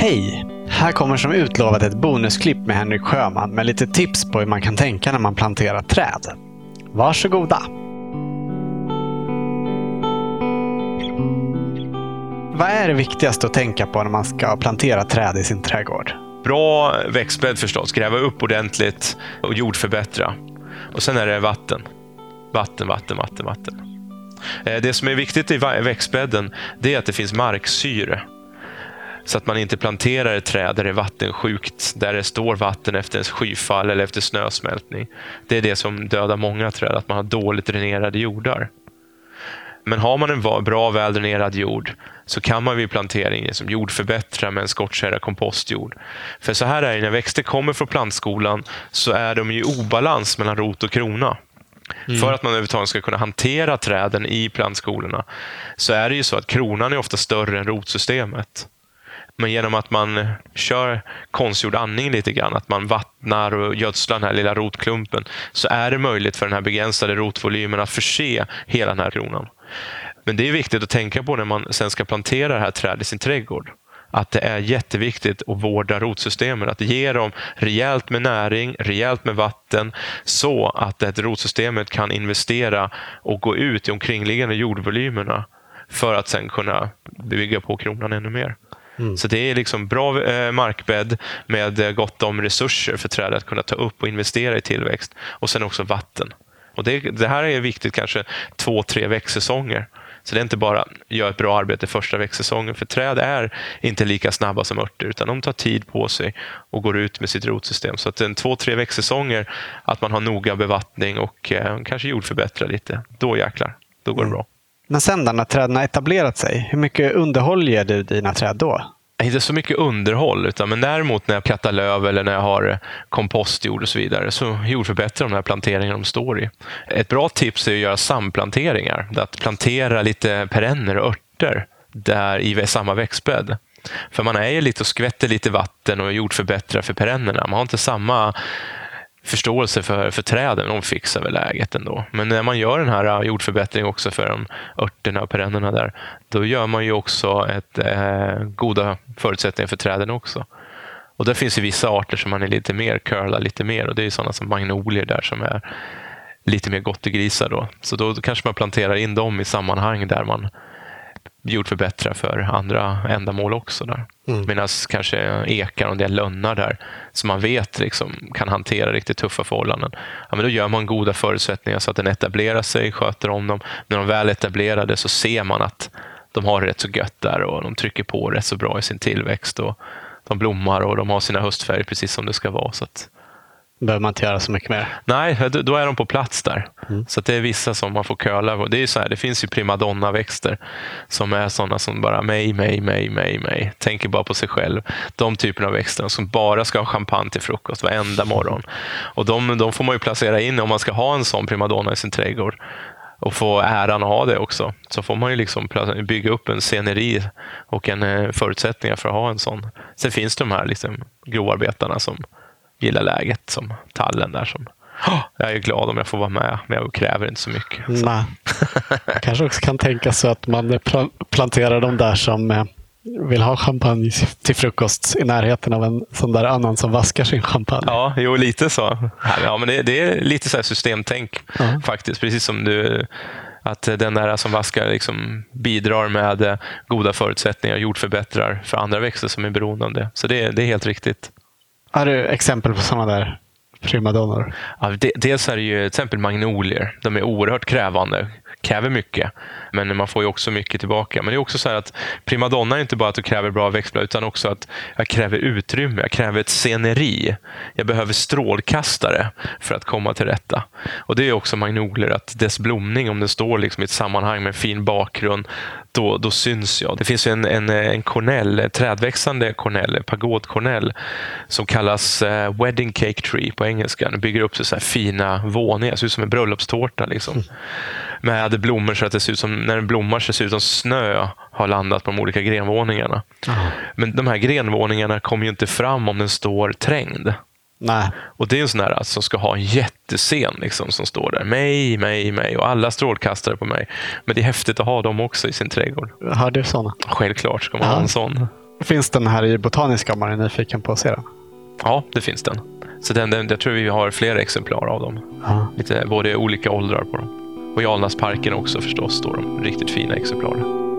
Hej! Här kommer som utlovat ett bonusklipp med Henrik Sjöman med lite tips på hur man kan tänka när man planterar träd. Varsågoda! Vad är det viktigaste att tänka på när man ska plantera träd i sin trädgård? Bra växtbädd förstås. Gräva upp ordentligt och jordförbättra. Och sen är det vatten. Vatten, vatten, vatten, vatten. Eh, det som är viktigt i växtbädden det är att det finns marksyre. Så att man inte planterar ett träd där det är vattensjukt, där det står vatten efter en skyfall eller efter snösmältning. Det är det som dödar många träd, att man har dåligt dränerade jordar. Men har man en bra väldränerad jord så kan man vid plantering som jordförbättra med en skottkärra kompostjord. För så här är det, när växter kommer från plantskolan så är de i obalans mellan rot och krona. Mm. För att man överhuvudtaget ska kunna hantera träden i plantskolorna så är det ju så att kronan är ofta större än rotsystemet. Men genom att man kör konstgjord andning lite grann, att man vattnar och gödslar den här lilla rotklumpen, så är det möjligt för den här begränsade rotvolymen att förse hela den här kronan. Men det är viktigt att tänka på när man sen ska plantera det här trädet i sin trädgård. Att det är jätteviktigt att vårda rotsystemen, att ge dem rejält med näring, rejält med vatten så att det rotsystemet kan investera och gå ut i omkringliggande jordvolymerna för att sen kunna bygga på kronan ännu mer. Mm. Så det är liksom bra eh, markbädd med gott om resurser för trädet att kunna ta upp och investera i tillväxt. Och sen också vatten. Och det, det här är viktigt kanske två, tre växtsäsonger. Så det är inte bara göra ett bra arbete första växtsäsongen. För träd är inte lika snabba som örter, utan de tar tid på sig och går ut med sitt rotsystem. Så att en två, tre växtsäsonger, att man har noga bevattning och eh, kanske jordförbättra lite. Då jäklar, då går det mm. bra. Men sen när träden har etablerat sig, hur mycket underhåll ger du dina träd då? Inte så mycket underhåll, utan, men däremot när jag plattar löv eller när jag har kompostjord och så vidare, så jordförbättrar de här planteringarna de står i. Ett bra tips är att göra samplanteringar. Att plantera lite perenner och örter där i samma växtbädd. För man är ju lite och skvätter lite vatten och jordförbättrar för perennerna. Man har inte samma förståelse för, för träden. De fixar väl läget ändå. Men när man gör den här äh, jordförbättringen också för de örterna och perennerna där, då gör man ju också ett, eh, goda förutsättningar för träden också. Och där finns ju vissa arter som man är lite mer curlar lite mer och det är sådana som magnolier där som är lite mer gottegrisar då. Så då kanske man planterar in dem i sammanhang där man jordförbättra för andra ändamål också. där. Mm. Medan kanske ekar och en del lönnar där som man vet liksom, kan hantera riktigt tuffa förhållanden. Ja, men då gör man goda förutsättningar så att den etablerar sig, sköter om dem. När de väl etablerade så ser man att de har det rätt så gött där och de trycker på rätt så bra i sin tillväxt. och De blommar och de har sina höstfärger precis som det ska vara. Så att, behöver man inte göra så mycket mer. Nej, då är de på plats där. Mm. Så det är vissa som man får köla. Det, är så här, det finns ju primadonna-växter som är sådana som bara mig, mig, mig, mig, mig. Tänker bara på sig själv. De typerna av växter som bara ska ha champagne till frukost varenda morgon. Och de, de får man ju placera in om man ska ha en sån primadonna i sin trädgård och få äran att ha det också. Så får man ju liksom bygga upp en sceneri och en eh, förutsättningar för att ha en sån. Sen finns det de här liksom grovarbetarna som gillar läget som tallen där. Som, oh, jag är glad om jag får vara med, men jag kräver inte så mycket. Så. Nej. kanske också kan tänka så att man planterar de där som eh, vill ha champagne till frukost i närheten av en sån där annan som vaskar sin champagne. Ja, jo, lite så. Ja, men det, det är lite så systemtänk uh faktiskt. Precis som du att den där som vaskar liksom bidrar med eh, goda förutsättningar och jordförbättrar för andra växter som är beroende av det. Så det, det är helt riktigt. Har du exempel på sådana där primadonnor? Ja, dels är det ju till exempel magnolier. De är oerhört krävande, kräver mycket. Men man får ju också mycket tillbaka. Men det är också så att primadonna är inte bara att du kräver bra växtblad utan också att jag kräver utrymme, jag kräver ett sceneri. Jag behöver strålkastare för att komma till rätta. Och Det är också magnolier, att dess blomning, om den står liksom i ett sammanhang med en fin bakgrund, då, då syns jag. Det finns en, en, en kornell, trädväxande kornell, pagodkornell, som kallas uh, wedding cake tree på engelska. Den bygger upp sig så här fina våningar, ser ut som en bröllopstårta. Liksom. Mm. Med blommor så att det ser ut som, när den blommar så ser det ut som snö har landat på de olika grenvåningarna. Mm. Men de här grenvåningarna kommer ju inte fram om den står trängd. Nej. Och det är en sån här som ska ha en jättescen liksom, som står där. Mig, mig, mig och alla strålkastare på mig. Men det är häftigt att ha dem också i sin trädgård. Har du sådana? Självklart ska man ja. ha en sån. Finns den här i Botaniska om man är nyfiken på att se den? Ja, det finns den. Så den, den, jag tror vi har flera exemplar av dem. Ja. Lite, både olika åldrar på dem. Och i Alnasparken också förstås står de riktigt fina exemplaren.